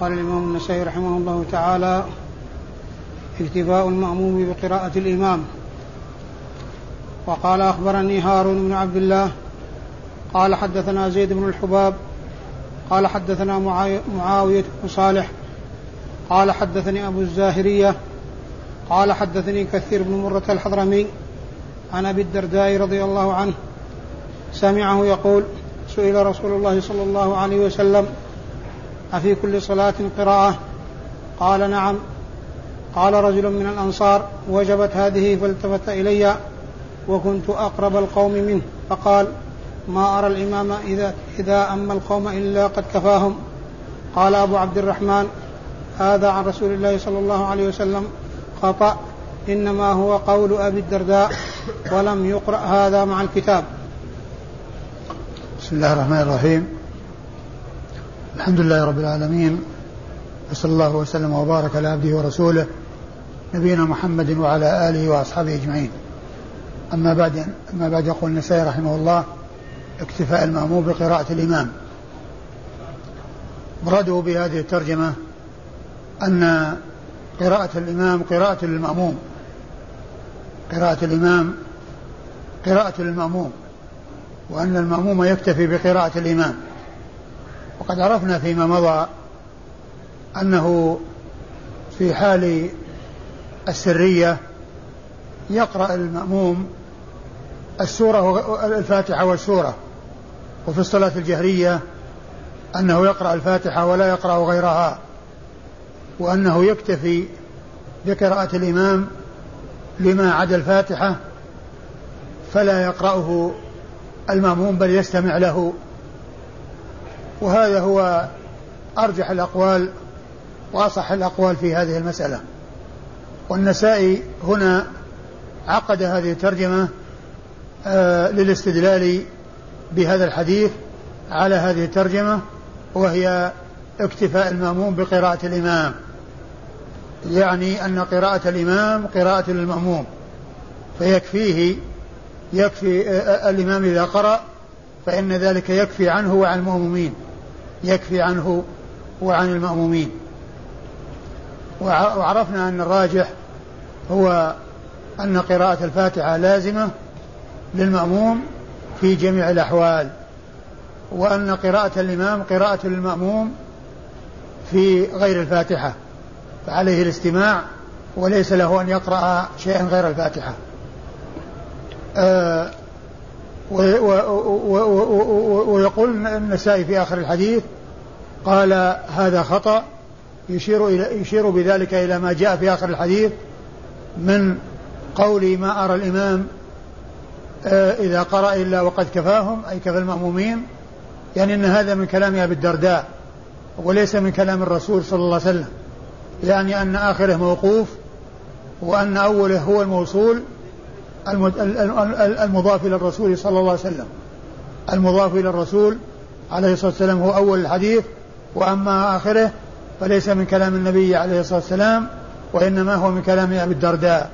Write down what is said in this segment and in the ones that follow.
قال الإمام النسائي رحمه الله تعالى اكتفاء المأموم بقراءة الإمام. وقال أخبرني هارون بن عبد الله. قال حدثنا زيد بن الحباب. قال حدثنا معاوية بن صالح. قال حدثني أبو الزاهرية. قال حدثني كثير بن مرة الحضرمي عن أبي الدرداء رضي الله عنه. سمعه يقول سئل رسول الله صلى الله عليه وسلم أفي كل صلاة قراءة؟ قال نعم. قال رجل من الأنصار وجبت هذه فالتفت إلي وكنت أقرب القوم منه. فقال ما أرى الإمام إذا, إذا أما القوم إلا قد كفاهم. قال أبو عبد الرحمن هذا عن رسول الله صلى الله عليه وسلم. خطأ. إنما هو قول أبي الدرداء ولم يقرأ هذا مع الكتاب. بسم الله الرحمن الرحيم. الحمد لله رب العالمين وصلى الله وسلم وبارك على عبده ورسوله نبينا محمد وعلى آله وأصحابه أجمعين. أما بعد أما بعد يقول النسائي رحمه الله اكتفاء المأموم بقراءة الإمام. مراده بهذه الترجمة أن قراءة الإمام قراءة للمأموم. قراءة الإمام قراءة للمأموم وأن المأموم يكتفي بقراءة الإمام. وقد عرفنا فيما مضى أنه في حال السرية يقرأ المأموم السورة الفاتحة والسورة وفي الصلاة الجهرية أنه يقرأ الفاتحة ولا يقرأ غيرها وأنه يكتفي بقراءة الإمام لما عدا الفاتحة فلا يقرأه المأموم بل يستمع له. وهذا هو أرجح الأقوال وأصح الأقوال في هذه المسألة. والنسائي هنا عقد هذه الترجمة آه للاستدلال بهذا الحديث على هذه الترجمة وهي اكتفاء المأموم بقراءة الإمام. يعني أن قراءة الإمام قراءة للمأموم. فيكفيه يكفي آه، آه، الإمام إذا قرأ فإن ذلك يكفي عنه وعن المأمومين. يكفي عنه وعن المأمومين. وعرفنا أن الراجح هو أن قراءة الفاتحة لازمة للمأموم في جميع الأحوال وأن قراءة الإمام قراءة للمأموم في غير الفاتحة فعليه الاستماع وليس له أن يقرأ شيئا غير الفاتحة. آه ويقول النسائي في آخر الحديث قال هذا خطأ يشير إلى يشير بذلك إلى ما جاء في آخر الحديث من قولي ما أرى الإمام آه، إذا قرأ إلا وقد كفاهم أي كفى المأمومين يعني أن هذا من كلام أبي الدرداء وليس من كلام الرسول صلى الله عليه وسلم يعني أن آخره موقوف وأن أوله هو الموصول المضاف إلى الرسول صلى الله عليه وسلم. المضاف إلى الرسول عليه الصلاة والسلام هو أول الحديث وأما آخره فليس من كلام النبي عليه الصلاة والسلام وإنما هو من كلام أبي الدرداء.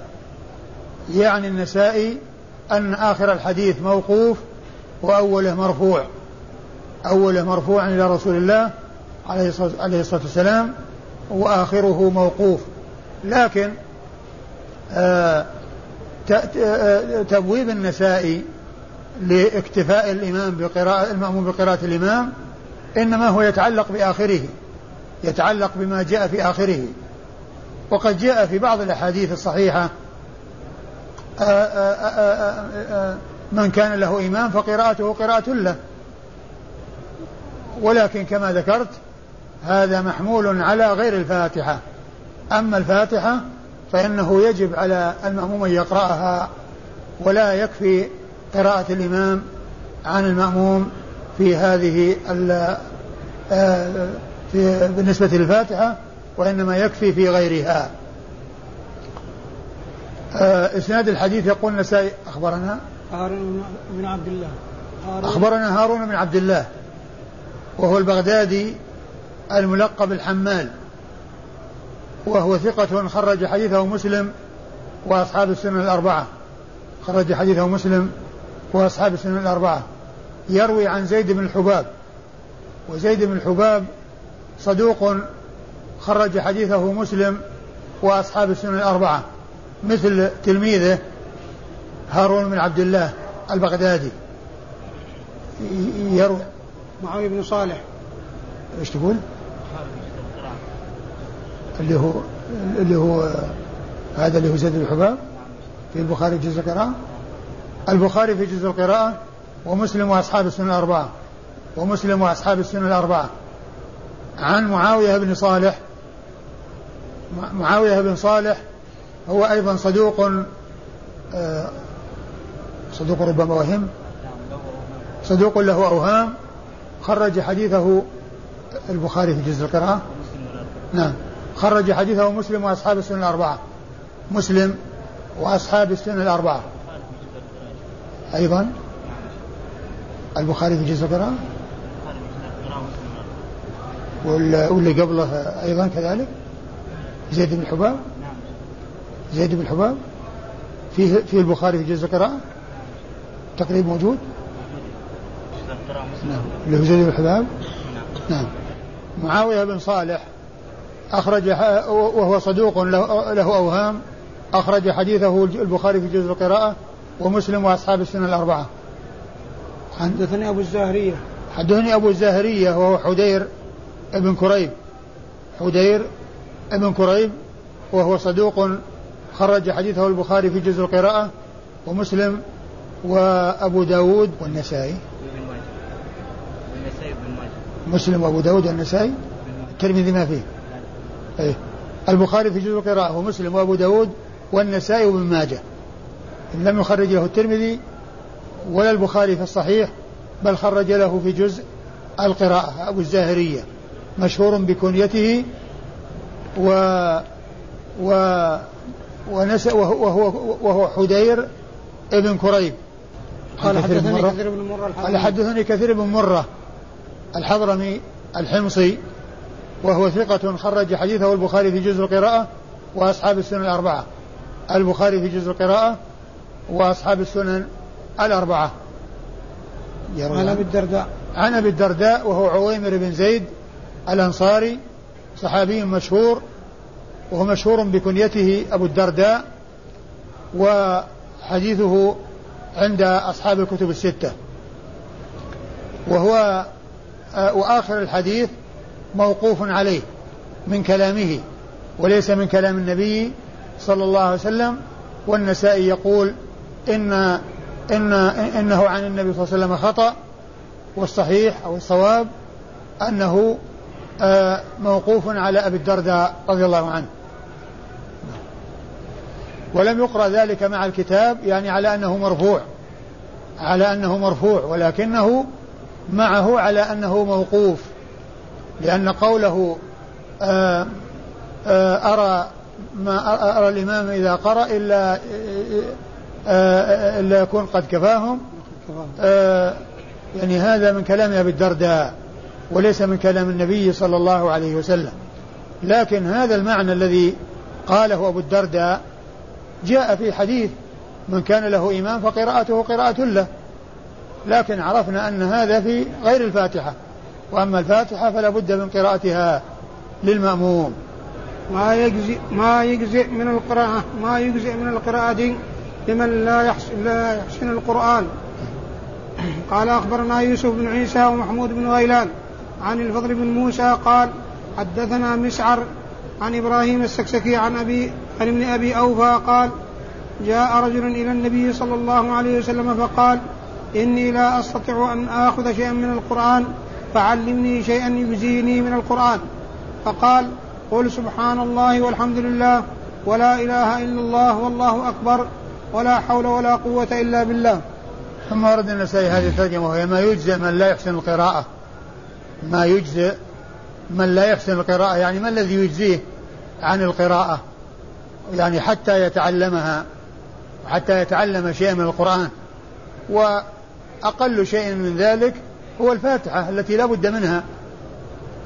يعني النسائي أن آخر الحديث موقوف وأوله مرفوع. أوله مرفوع إلى رسول الله عليه الصلاة والسلام وآخره موقوف. لكن آه تبويب النسائي لاكتفاء الإمام بقراءة المأموم بقراءة الإمام إنما هو يتعلق بآخره يتعلق بما جاء في آخره. وقد جاء في بعض الأحاديث الصحيحة آآ آآ من كان له إمام فقراءته قراءة له. ولكن كما ذكرت هذا محمول على غير الفاتحة. أما الفاتحة فإنه يجب على المأموم أن يقرأها ولا يكفي قراءة الإمام عن المأموم في هذه آه، في بالنسبة للفاتحة وإنما يكفي في غيرها. آه، إسناد الحديث يقول النسائي أخبرنا؟ هارون بن عبد الله. هارون. أخبرنا هارون بن عبد الله وهو البغدادي الملقب الحمال وهو ثقة خرج حديثه مسلم وأصحاب السنن الأربعة. خرج حديثه مسلم وأصحاب السنن الأربعة. يروي عن زيد بن الحباب. وزيد بن الحباب صدوق خرج حديثه مسلم وأصحاب السنن الأربعة. مثل تلميذه هارون بن عبد الله البغدادي. يروي. معاوية بن صالح. إيش تقول؟ اللي هو اللي هو هذا اللي هو زيد الحباب في البخاري جزء القراءة. البخاري في جزء القراءة ومسلم وأصحاب السنن الأربعة. ومسلم وأصحاب السنن الأربعة. عن معاوية بن صالح. معاوية بن صالح هو أيضا صدوق آه، صدوق ربما وهم. صدوق له أوهام. خرج حديثه البخاري في جزء القراءة. نعم. خرج حديثه مسلم وأصحاب السنن الأربعة. مسلم وأصحاب السنن الأربعة. أيضا البخاري في جزء القراءة؟ واللي قبله أيضا كذلك؟ زيد بن حباب؟ زيد بن حباب؟ فيه في البخاري في جزء القراءة؟ تقريب موجود؟ نعم اللي هو زيد بن حباب؟ نعم. معاوية بن صالح أخرج وهو صدوق له أوهام. أخرج حديثه البخاري في جزء القراءة ومسلم وأصحاب السنة الأربعة. حدثني أبو الزاهرية حدثني أبو الزاهرية وهو حدير ابن كريب. حدير ابن كريب وهو صدوق خرج حديثه البخاري في جزء القراءة ومسلم وأبو داود والنسائي. مسلم وأبو داود والنسائي. الترمذي ما فيه. أيه. البخاري في جزء القراءة ومسلم وأبو داود والنسائي وابن ماجه. لم يخرج له الترمذي ولا البخاري في الصحيح بل خرج له في جزء القراءة. أبو الزاهرية مشهور بكنيته و و ونس وهو وهو حدير ابن كريب. قال حدثني كثير بن مرة قال حدثني كثير بن مرة. الحضرمي الحمصي وهو ثقة خرج حديثه البخاري في جزء القراءة وأصحاب السنن الأربعة. البخاري في جزء القراءة وأصحاب السنن الأربعة. عن أبي الدرداء. عن أبي الدرداء وهو عويمر بن زيد الأنصاري صحابي مشهور وهو مشهور بكنيته أبو الدرداء وحديثه عند أصحاب الكتب الستة. وهو آه، وآخر الحديث موقوف عليه من كلامه وليس من كلام النبي صلى الله عليه وسلم والنسائي يقول إن إن إنه عن النبي صلى الله عليه وسلم خطأ والصحيح أو الصواب أنه آه، موقوف على أبي الدرداء رضي الله عنه. ولم يقرأ ذلك مع الكتاب يعني على أنه مرفوع على أنه مرفوع ولكنه معه على أنه موقوف. لأن قوله آه، آه، أرى ما أرى الإمام إذا قرأ إلا آآ إلا يكون قد كفاهم. يعني هذا من كلام أبي الدرداء وليس من كلام النبي صلى الله عليه وسلم. لكن هذا المعنى الذي قاله أبو الدرداء جاء في حديث من كان له إمام فقراءته قراءة له. لكن عرفنا أن هذا في غير الفاتحة. وأما الفاتحة فلا بد من قراءتها للمأموم. ما يجزئ ما يجزئ من القراءة ما يجزئ من القراءة لمن لا يحسن لا يحسن القرآن. قال أخبرنا يوسف بن عيسى ومحمود بن غيلان عن الفضل بن موسى قال حدثنا مسعر عن إبراهيم السكسكي عن أبي عن ابن أبي أوفى قال جاء رجل إلى النبي صلى الله عليه وسلم فقال إني لا أستطيع أن آخذ شيئا من القرآن فعلمني شيئا يجزيني من القرآن. فقال قل سبحان الله والحمد لله ولا إله إلا الله والله أكبر ولا حول ولا قوة إلا بالله. ثم ورد النسائي هذه الترجمة وهي ما يجزئ من لا يحسن القراءة. ما يجزئ من لا يحسن القراءة يعني ما الذي يجزيه عن القراءة؟ يعني حتى يتعلمها حتى يتعلم شيئا من القرآن وأقل شيء من ذلك هو الفاتحة التي لا بد منها.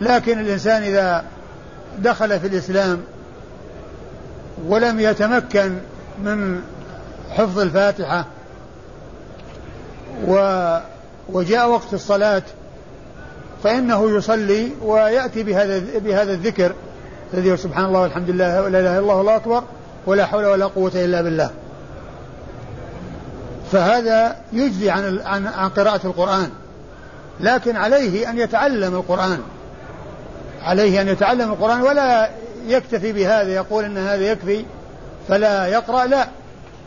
لكن الإنسان إذا دخل في الإسلام ولم يتمكن من حفظ الفاتحة و وجاء وقت الصلاة فإنه يصلي ويأتي بهذا بهذا الذكر الذي هو سبحان الله والحمد لله ولا إله إلا الله اكبر ولا حول ولا قوة إلا بالله. فهذا يجزي عن عن عن قراءة القرآن. لكن عليه أن يتعلم القرآن. عليه أن يتعلم القرآن ولا يكتفي بهذا يقول أن هذا يكفي فلا يقرأ لا.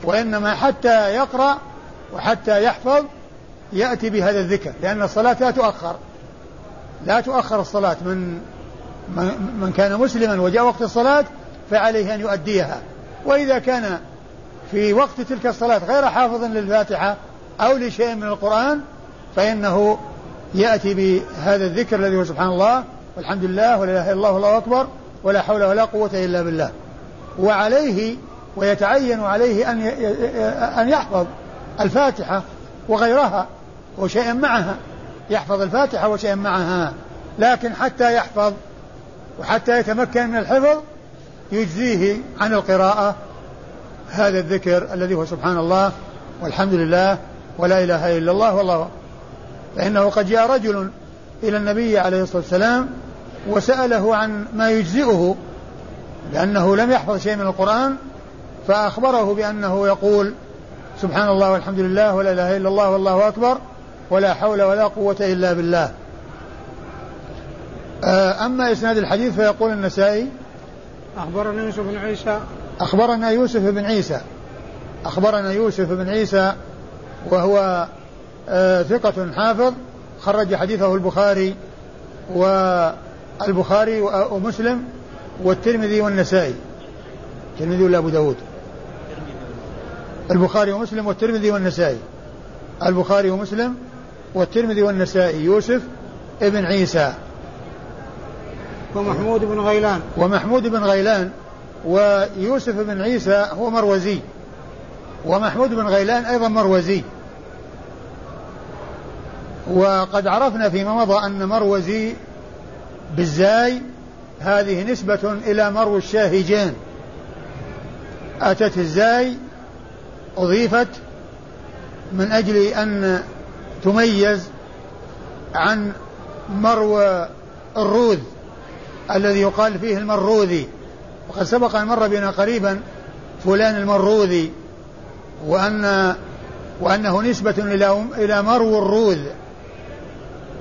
وإنما حتى يقرأ وحتى يحفظ يأتي بهذا الذكر لأن الصلاة لا تؤخر. لا تؤخر الصلاة. من من كان مسلما وجاء وقت الصلاة فعليه أن يؤديها. وإذا كان في وقت تلك الصلاة غير حافظ للفاتحة أو لشيء من القرآن فإنه يأتي بهذا الذكر الذي هو سبحان الله والحمد لله ولا إله إلا الله والله أكبر ولا حول ولا قوة إلا بالله. وعليه ويتعين عليه أن أن يحفظ الفاتحة وغيرها وشيئا معها. يحفظ الفاتحة وشيئا معها. لكن حتى يحفظ وحتى يتمكن من الحفظ يجزيه عن القراءة. هذا الذكر الذي هو سبحان الله والحمد لله ولا إله إلا الله والله فإنه قد جاء رجل إلى النبي عليه الصلاة والسلام وسأله عن ما يجزئه لأنه لم يحفظ شيء من القرآن فأخبره بأنه يقول سبحان الله والحمد لله ولا إله إلا الله والله أكبر ولا حول ولا قوة إلا بالله. آه، أما إسناد الحديث فيقول النسائي أخبرنا يوسف بن عيسى. أخبرنا يوسف بن عيسى. أخبرنا يوسف بن عيسى وهو ثقة حافظ خرج حديثه البخاري والبخاري ومسلم والترمذي والنسائي. الترمذي ولا أبو داود؟ البخاري ومسلم والترمذي والنسائي. البخاري ومسلم والترمذي والنسائي. يوسف ابن عيسى. ومحمود بن غيلان. ومحمود بن غيلان ويوسف بن عيسى هو مروزي. ومحمود بن غيلان أيضا مروزي. وقد عرفنا فيما مضى أن مروزي بالزاي هذه نسبة إلى مرو الشاهجان أتت الزاي أضيفت من أجل أن تميز عن مرو الروذ الذي يقال فيه المروذي. وقد سبق أن مر بنا قريبا فلان المروذي وأن وأنه نسبة إلى إلى مرو الروذ.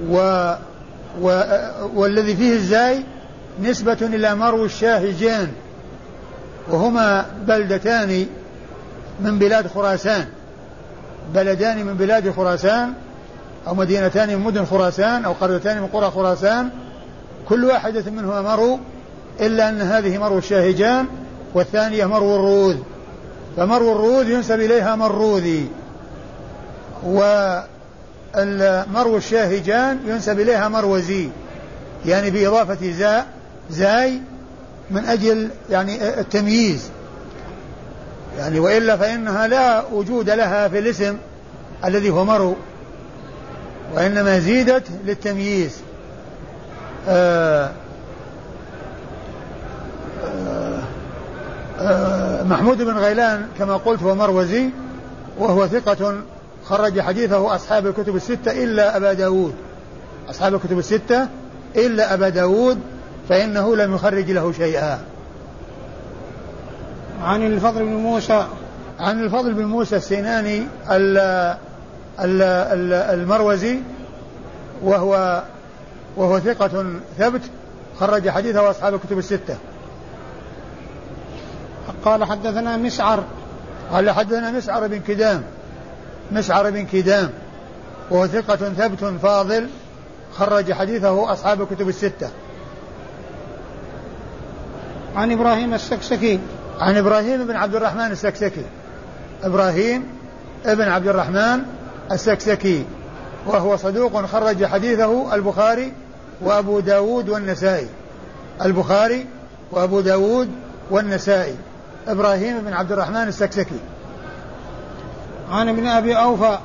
و, و والذي فيه الزاي نسبة إلى مرو الشاهجان وهما بلدتان من بلاد خراسان بلدان من بلاد خراسان أو مدينتان من مدن خراسان أو قريتان من قرى خراسان كل واحدة منهما مرو إلا أن هذه مرو الشاهجان والثانية مرو الروذ. فمرو الروذ ينسب إليها مروذي. ومرو الشاهجان ينسب إليها مروزي يعني بإضافة زاء زاي من أجل يعني التمييز. يعني وإلا فإنها لا وجود لها في الاسم الذي هو مرو وإنما زيدت للتمييز. آه آه، محمود بن غيلان كما قلت هو مروزي وهو ثقة خرج حديثه أصحاب الكتب الستة إلا أبا داود. أصحاب الكتب الستة إلا أبا داود فإنه لم يخرج له شيئا. عن الفضل بن موسى. عن الفضل بن موسى السيناني المروزي وهو وهو ثقة ثبت خرج حديثه أصحاب الكتب الستة. قال حدثنا مسعر. قال حدثنا مسعر بن كدام. مسعر بن كدام وهو ثقة ثبت فاضل خرج حديثه أصحاب الكتب الستة. عن إبراهيم السكسكي. عن إبراهيم بن عبد الرحمن السكسكي. إبراهيم ابن عبد الرحمن السكسكي وهو صدوق خرج حديثه البخاري وأبو داود والنسائي. البخاري وأبو داود والنسائي. إبراهيم بن عبد الرحمن السكسكي. عن ابن أبي أوفى.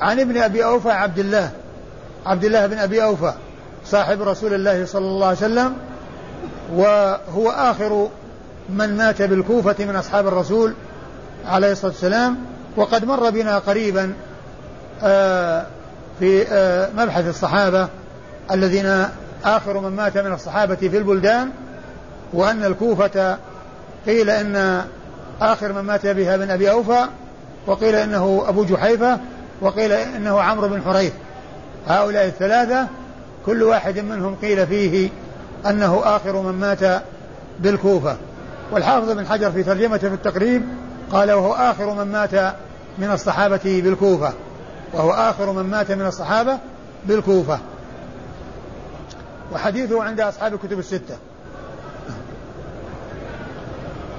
عن ابن أبي أوفى عبد الله. عبد الله بن أبي أوفى صاحب رسول الله صلى الله عليه وسلم وهو آخر من مات بالكوفة من أصحاب الرسول عليه الصلاة والسلام وقد مر بنا قريبا آه، في آه، مبحث الصحابة الذين آخر من مات من الصحابة في البلدان وأن الكوفة قيل إن آخر من مات بها من أبي أوفى وقيل إنه أبو جحيفة وقيل إنه عمرو بن حريث. هؤلاء الثلاثة كل واحد منهم قيل فيه أنه آخر من مات بالكوفة. والحافظ بن حجر في ترجمته في التقريب قال وهو آخر من مات من الصحابة بالكوفة. وهو آخر من مات من الصحابة بالكوفة. وحديثه عند أصحاب الكتب الستة.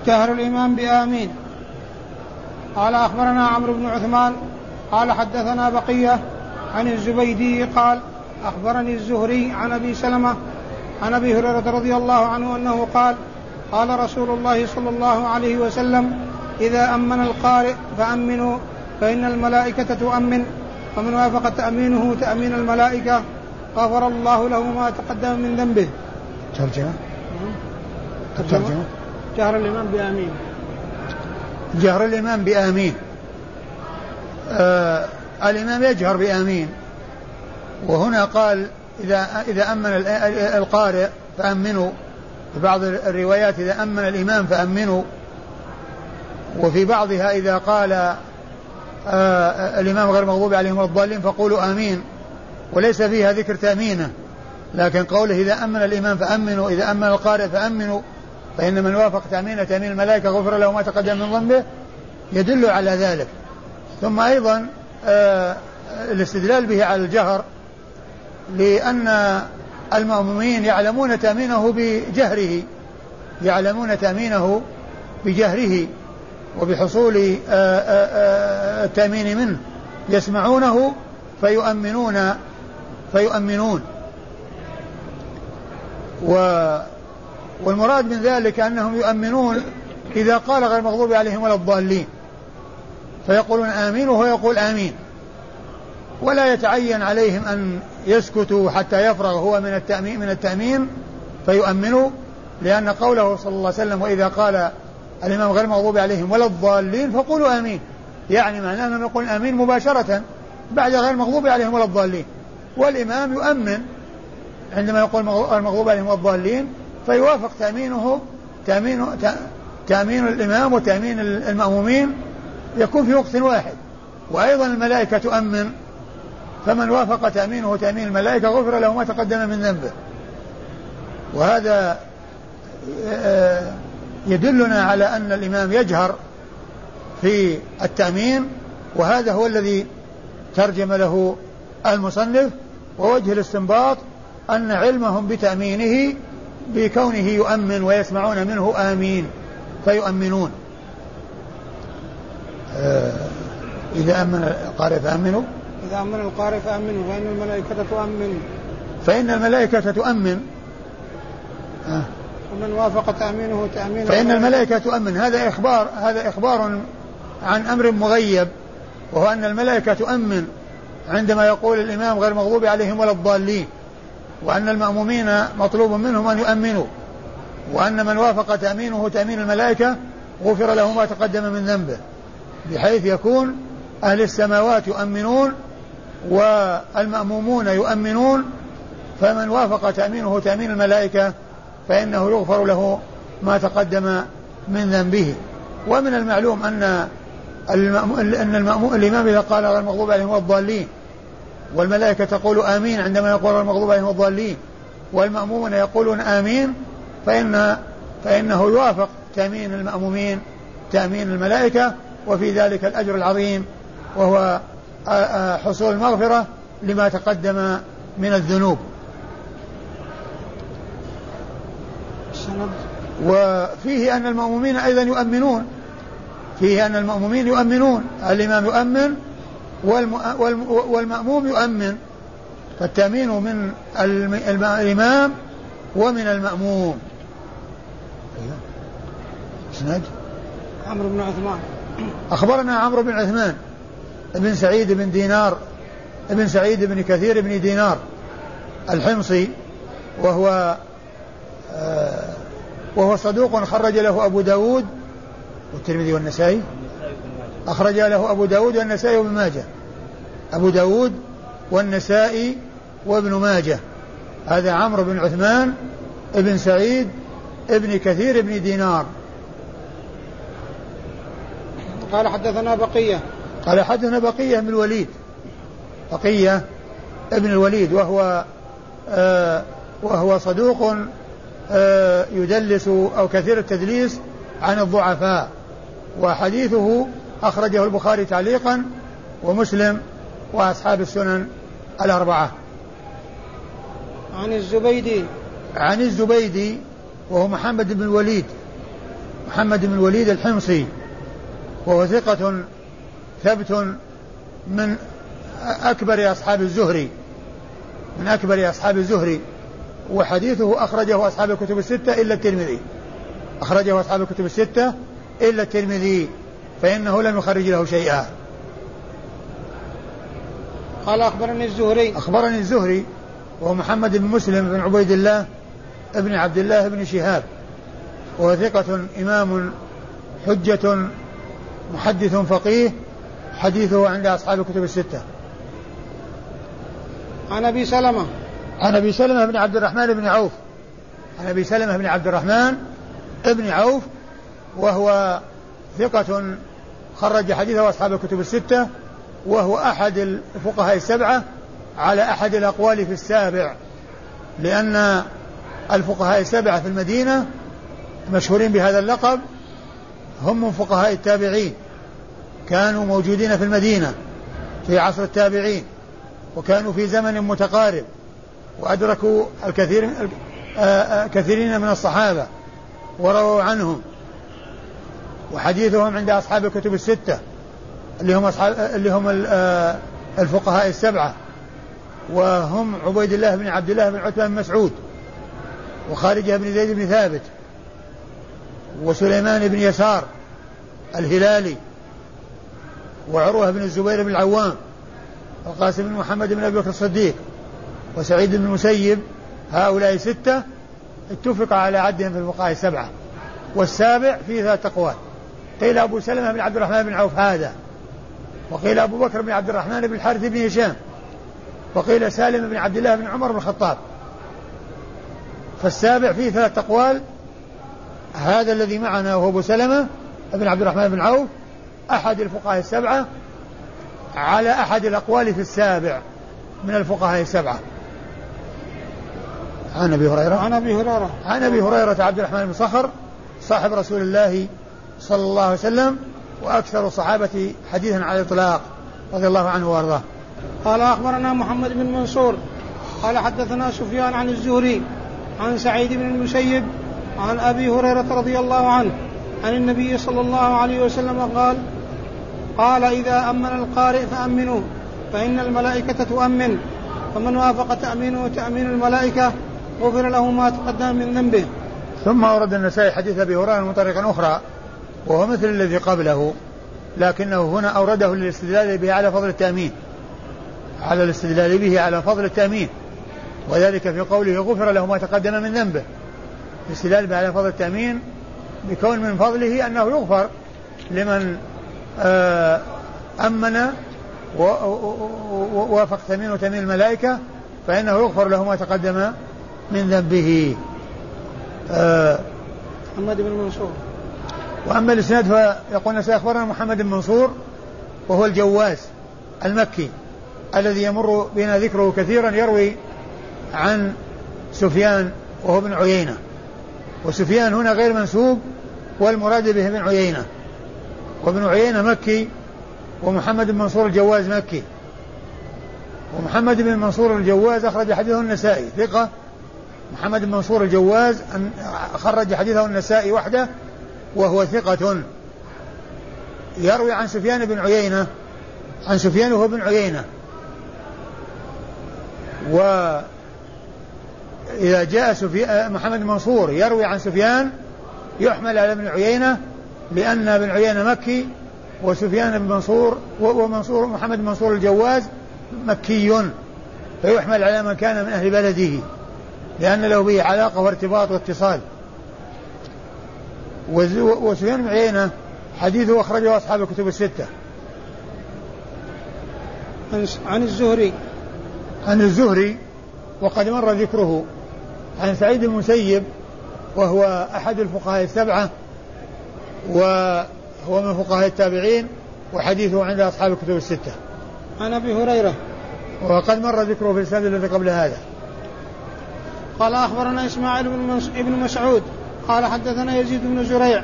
جهر الإمام بآمين. قال أخبرنا عمرو بن عثمان قال حدثنا بقية عن الزبيدي قال أخبرني الزهري عن أبي سلمة عن أبي هريرة رضي الله عنه أنه قال قال رسول الله صلى الله عليه وسلم إذا أمن القارئ فأمنوا فإن الملائكة تؤمن ومن وافق تأمينه تأمين الملائكة غفر الله له ما تقدم من ذنبه. ترجمة ترجمة جهر الإمام بآمين. جهر الإمام بآمين. آه الإمام يجهر بآمين. وهنا قال إذا إذا أمن القارئ فأمنوا. في بعض الروايات إذا أمن الإمام فأمنوا. وفي بعضها إذا قال آه الإمام غير مغضوب عليهم الضالين فقولوا آمين. وليس فيها ذكر تأمينة. لكن قوله إذا أمن الإمام فأمنوا إذا أمن القارئ فأمنوا. فإن من وافق تأمين تأمين الملائكة غفر له ما تقدم من ذنبه يدل على ذلك. ثم أيضا آه الاستدلال به على الجهر لأن المأمومين يعلمون تأمينه بجهره يعلمون تأمينه بجهره وبحصول آه، آه، آه، التأمين منه. يسمعونه فيؤمنون فيؤمنون. و والمراد من ذلك أنهم يؤمنون إذا قال غير المغضوب عليهم ولا الضالين. فيقولون آمين وهو يقول آمين. ولا يتعين عليهم أن يسكتوا حتى يفرغ هو من التأمين من التأمين فيؤمنوا لأن قوله صلى الله عليه وسلم وإذا قال الإمام غير المغضوب عليهم ولا الضالين فقولوا آمين. يعني معناه أنهم يقولون آمين مباشرة بعد غير المغضوب عليهم ولا الضالين. والإمام يؤمن عندما يقول المغضوب عليهم والضالين فيوافق تأمينه تأمين تأمين الإمام وتأمين المأمومين يكون في وقت واحد. وأيضا الملائكة تؤمن فمن وافق تأمينه تأمين الملائكة غفر له ما تقدم من ذنبه. وهذا آه، يدلنا على أن الإمام يجهر في التأمين وهذا هو الذي ترجم له المصنف ووجه الاستنباط أن علمهم بتأمينه بكونه يؤمن ويسمعون منه آمين فيؤمنون. آه إذا أمن القارئ فأمنوا. إذا أمن القارئ فأمنوا فإن الملائكة تؤمن. فإن الملائكة تؤمن. آه. ومن وافق تأمينه تأمين فإن الملائكة تؤمن. هذا إخبار هذا إخبار عن أمر مغيب وهو أن الملائكة تؤمن عندما يقول الإمام غير مغضوب عليهم ولا الضالين. وأن المأمومين مطلوب منهم أن يؤمنوا وأن من وافق تأمينه تأمين الملائكة غفر له ما تقدم من ذنبه بحيث يكون أهل السماوات يؤمنون والمأمومون يؤمنون فمن وافق تأمينه تأمين الملائكة فإنه يغفر له ما تقدم من ذنبه. ومن المعلوم أن أن الإمام إذا قال غير المغضوب عليهم والضالين والملائكة تقول آمين عندما يقول المغضوب عليهم والضالين والمأمومون يقولون آمين فإن فإنه يوافق تأمين المأمومين تأمين الملائكة وفي ذلك الأجر العظيم وهو حصول المغفرة لما تقدم من الذنوب. وفيه أن المأمومين أيضا يؤمنون فيه أن المأمومين يؤمنون الإمام يؤمن والمأموم يؤمن فالتأمين من الإمام ومن المأموم. إسناد؟ عمرو بن عثمان. أخبرنا عمرو بن عثمان ابن سعيد بن دينار ابن سعيد بن كثير بن دينار الحمصي وهو آه وهو صدوق خرج له أبو داود والترمذي والنسائي. أخرج له أبو داود والنسائي وابن ماجه. أبو داود والنسائي وابن ماجه. هذا عمرو بن عثمان ابن سعيد ابن كثير بن دينار. قال حدثنا بقية. قال حدثنا بقية بن الوليد. بقية ابن الوليد وهو آه وهو صدوق آه يدلس أو كثير التدليس عن الضعفاء. وحديثه أخرجه البخاري تعليقا ومسلم وأصحاب السنن الأربعة. عن الزبيدي. عن الزبيدي وهو محمد بن الوليد. محمد بن الوليد الحمصي. وهو ثقة ثبت من أكبر أصحاب الزهري. من أكبر أصحاب الزهري. وحديثه أخرجه أصحاب الكتب الستة إلا الترمذي. أخرجه أصحاب الكتب الستة إلا الترمذي. فإنه لم يخرج له شيئا. قال أخبرني الزهري. أخبرني الزهري وهو محمد بن مسلم بن عبيد الله ابن عبد الله بن شهاب. وهو ثقة إمام حجة محدث فقيه حديثه عند أصحاب الكتب الستة. عن أبي سلمة. عن أبي سلمة بن عبد الرحمن بن عوف. عن أبي سلمة بن عبد الرحمن بن عوف وهو ثقة خرج حديثه أصحاب الكتب الستة. وهو أحد الفقهاء السبعة على أحد الأقوال في السابع لأن الفقهاء السبعة في المدينة مشهورين بهذا اللقب هم من فقهاء التابعين كانوا موجودين في المدينة في عصر التابعين وكانوا في زمن متقارب وأدركوا الكثير كثيرين من الصحابة ورووا عنهم وحديثهم عند أصحاب الكتب الستة. اللي هم أصحاب اللي هم الفقهاء السبعة. وهم عبيد الله بن عبد الله بن عتبة بن مسعود وخارجة بن زيد بن ثابت وسليمان بن يسار الهلالي وعروة بن الزبير بن العوام القاسم بن محمد بن أبي بكر الصديق وسعيد بن المسيب هؤلاء ستة اتفق على عدهم في الفقهاء السبعة. والسابع فيه ثلاث أقوال. قيل أبو سلمة بن عبد الرحمن بن عوف هذا. وقيل أبو بكر بن عبد الرحمن بن الحارث بن هشام وقيل سالم بن عبد الله بن عمر بن الخطاب. فالسابع فيه ثلاث أقوال. هذا الذي معنا وهو أبو سلمة بن عبد الرحمن بن عوف أحد الفقهاء السبعة على أحد الأقوال في السابع من الفقهاء السبعة. عن أبي هريرة. عن أبي هريرة. عن أبي هريرة عبد الرحمن بن صخر صاحب رسول الله صلى الله عليه وسلم وأكثر الصحابة حديثا على الإطلاق رضي الله عنه وأرضاه. قال أخبرنا محمد بن منصور قال حدثنا سفيان عن الزهري عن سعيد بن المسيب عن أبي هريرة رضي الله عنه عن النبي صلى الله عليه وسلم قال قال إذا أمن القارئ فأمنوه فإن الملائكة تؤمن فمن وافق تأمينه تأمين الملائكة غفر له ما تقدم من ذنبه. ثم أورد النسائي حديث أبي هريرة من طريق أخرى وهو مثل الذي قبله لكنه هنا أورده للاستدلال به على فضل التأمين. على الاستدلال به على فضل التأمين. وذلك في قوله غفر له ما تقدم من ذنبه. الاستدلال به على فضل التأمين بكون من فضله أنه يغفر لمن آه، أمن ووافق تمين تمين الملائكة فإنه يغفر له ما تقدم من ذنبه. آه محمد بن منصور. وأما الإسناد فيقول سيخبرنا محمد بن منصور وهو الجواز المكي الذي يمر بنا ذكره كثيرا يروي عن سفيان وهو ابن عيينة. وسفيان هنا غير منسوب والمراد به ابن عيينة. وابن عيينة مكي ومحمد بن منصور الجواز مكي. ومحمد بن منصور الجواز أخرج حديثه النسائي ثقة. محمد بن منصور الجواز خرج حديثه النسائي وحده. وهو ثقة. يروي عن سفيان بن عيينة عن سفيان وهو بن عيينة. وإذا جاء سفيان محمد منصور يروي عن سفيان يحمل على ابن عيينة لأن ابن عيينة مكي وسفيان بن منصور ومنصور محمد منصور الجواز مكي. فيحمل على من كان من أهل بلده لأن له به علاقة وارتباط واتصال. وسفيان بن عيينة حديثه أخرجه أصحاب الكتب الستة. عن الزهري. عن الزهري وقد مر ذكره عن سعيد المسيب وهو أحد الفقهاء السبعة وهو من فقهاء التابعين وحديثه عند أصحاب الكتب الستة. عن أبي هريرة. وقد مر ذكره في السند الذي قبل هذا. قال أخبرنا إسماعيل بن مسعود قال حدثنا يزيد بن زريع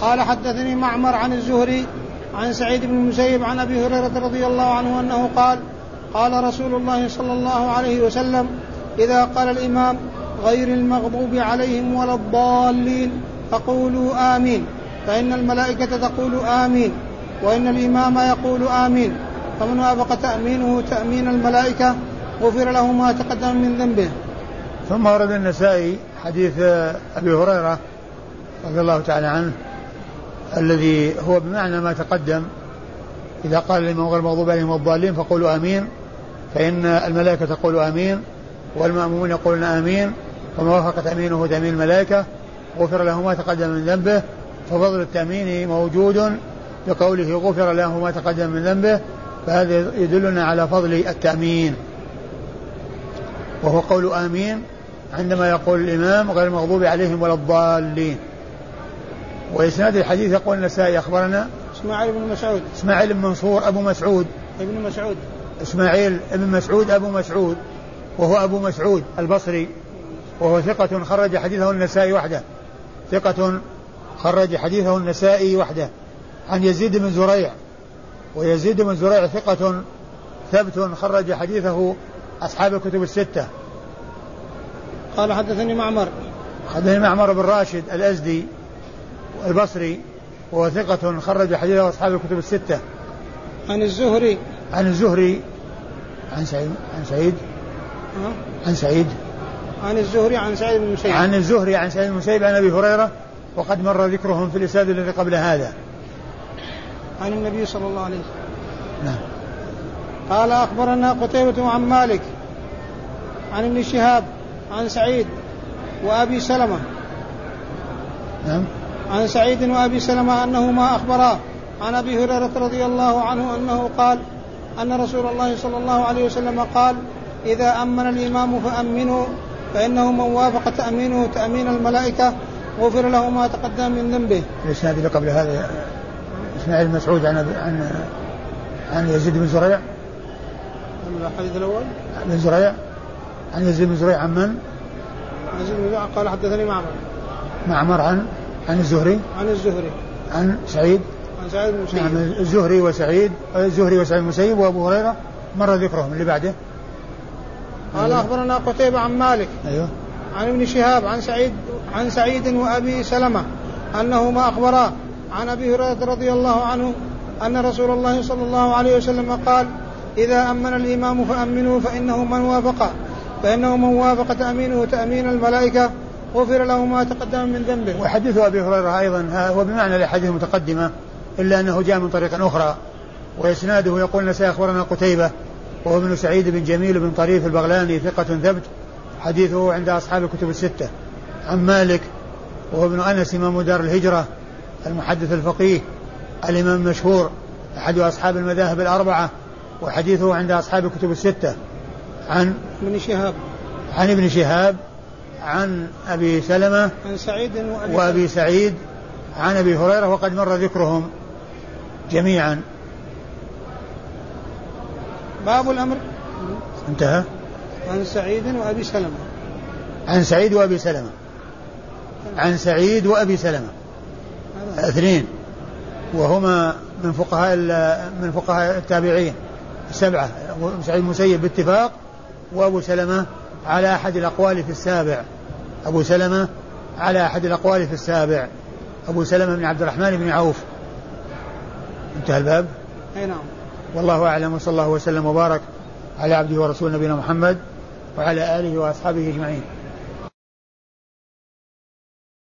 قال حدثني معمر عن الزهري عن سعيد بن المسيب عن أبي هريرة رضي الله عنه أنه قال قال رسول الله صلى الله عليه وسلم إذا قال الإمام غير المغضوب عليهم ولا الضالين فقولوا آمين فإن الملائكة تقول آمين وإن الإمام يقول آمين فمن وافق تأمينه تأمين الملائكة غفر له ما تقدم من ذنبه ثم ورد النسائي حديث أبي هريرة رضي الله تعالى عنه الذي هو بمعنى ما تقدم إذا قال الإمام غير المغضوب عليهم والضالين فقولوا آمين فإن الملائكة تقول آمين والمأمومون يقولون آمين وما وافق تأمينه تأمين الملائكة غفر له ما تقدم من ذنبه ففضل التأمين موجود بقوله غفر له ما تقدم من ذنبه فهذا يدلنا على فضل التأمين وهو قول آمين عندما يقول الإمام غير المغضوب عليهم ولا الضالين. وإسناد الحديث يقول النسائي أخبرنا إسماعيل بن مسعود. إسماعيل بن منصور أبو مسعود. ابن مسعود. إسماعيل بن مسعود أبو مسعود. وهو أبو مسعود البصري. وهو ثقة خرج حديثه النسائي وحده. ثقة خرج حديثه النسائي وحده. عن يزيد بن زريع. ويزيد بن زريع ثقة ثبت خرج حديثه أصحاب الكتب الستة. قال حدثني معمر حدثني معمر بن راشد الأزدي البصري وهو ثقة خرج حديثه أصحاب الكتب الستة. عن الزهري عن الزهري عن سعيد عن سعيد عن سعيد عن الزهري عن سعيد بن المسيب عن الزهري عن سعيد بن المسيب عن أبي هريرة وقد مر ذكرهم في الإسناد الذي قبل هذا. عن النبي صلى الله عليه وسلم. نعم. قال أخبرنا قتيبة عن مالك عن ابن شهاب عن سعيد وأبي سلمة. نعم. عن سعيد وأبي سلمة انهما اخبرا عن أبي هريرة رضي الله عنه أنه قال أن رسول الله صلى الله عليه وسلم قال إذا أمن الإمام فأمنوا فإنه من وافق تأمينه تأمين الملائكة غفر له ما تقدم من ذنبه. الاسناد اللي قبل هذا إسماعيل المسعود عن عن عن يزيد بن زريع. الحديث الأول؟ بن زريع عن يزيد بن زريع عن من؟ عن يزيد بن زريع قال حدثني معمر. معمر عن؟ عن الزهري؟ عن الزهري. عن سعيد؟ عن سعيد بن المسيب. نعم الزهري وسعيد الزهري وسعيد المسيب وأبو هريرة. مر ذكرهم اللي بعده؟ قال أخبرنا قتيبة عن مالك. أيوه. عن ابن شهاب عن سعيد عن سعيد وأبي سلمة انهما اخبرا عن أبي هريرة رضي الله عنه أن رسول الله صلى الله عليه وسلم قال إذا أمن الإمام فأمنوا فإنه من وافق. فإنه من وافق تامينه تامين الملائكة. غفر له ما تقدم من ذنبه. وحديث أبي هريرة أيضا هو بمعنى الأحاديث المتقدمة إلا أنه جاء من طريق أخرى وإسناده يقول نساء أخبرنا قتيبة وهو ابن سعيد بن جميل بن طريف البغلاني ثقة ثبت حديثه عند أصحاب الكتب الستة. عن مالك وهو ابن أنس إمام دار الهجرة المحدث الفقيه الإمام المشهور أحد أصحاب المذاهب الأربعة وحديثه عند أصحاب الكتب الستة. عن ابن شهاب. عن ابن شهاب عن أبي سلمة عن سعيد وأبي, وأبي سعيد عن أبي هريرة وقد مر ذكرهم جميعا. باب الأمر. انتهى. عن سعيد وأبي سلمة. عن سعيد وأبي سلمة. عن سعيد وأبي سلمة. اثنين. وهما من فقهاء من فقهاء التابعين. السبعة سعيد المسيب باتفاق. وأبو سلمة على أحد الأقوال في السابع. أبو سلمة على أحد الأقوال في السابع. أبو سلمة بن عبد الرحمن بن عوف. انتهى الباب؟ أي نعم. والله أعلم وصلى الله وسلم وبارك على عبده ورسوله نبينا محمد وعلى آله وأصحابه أجمعين.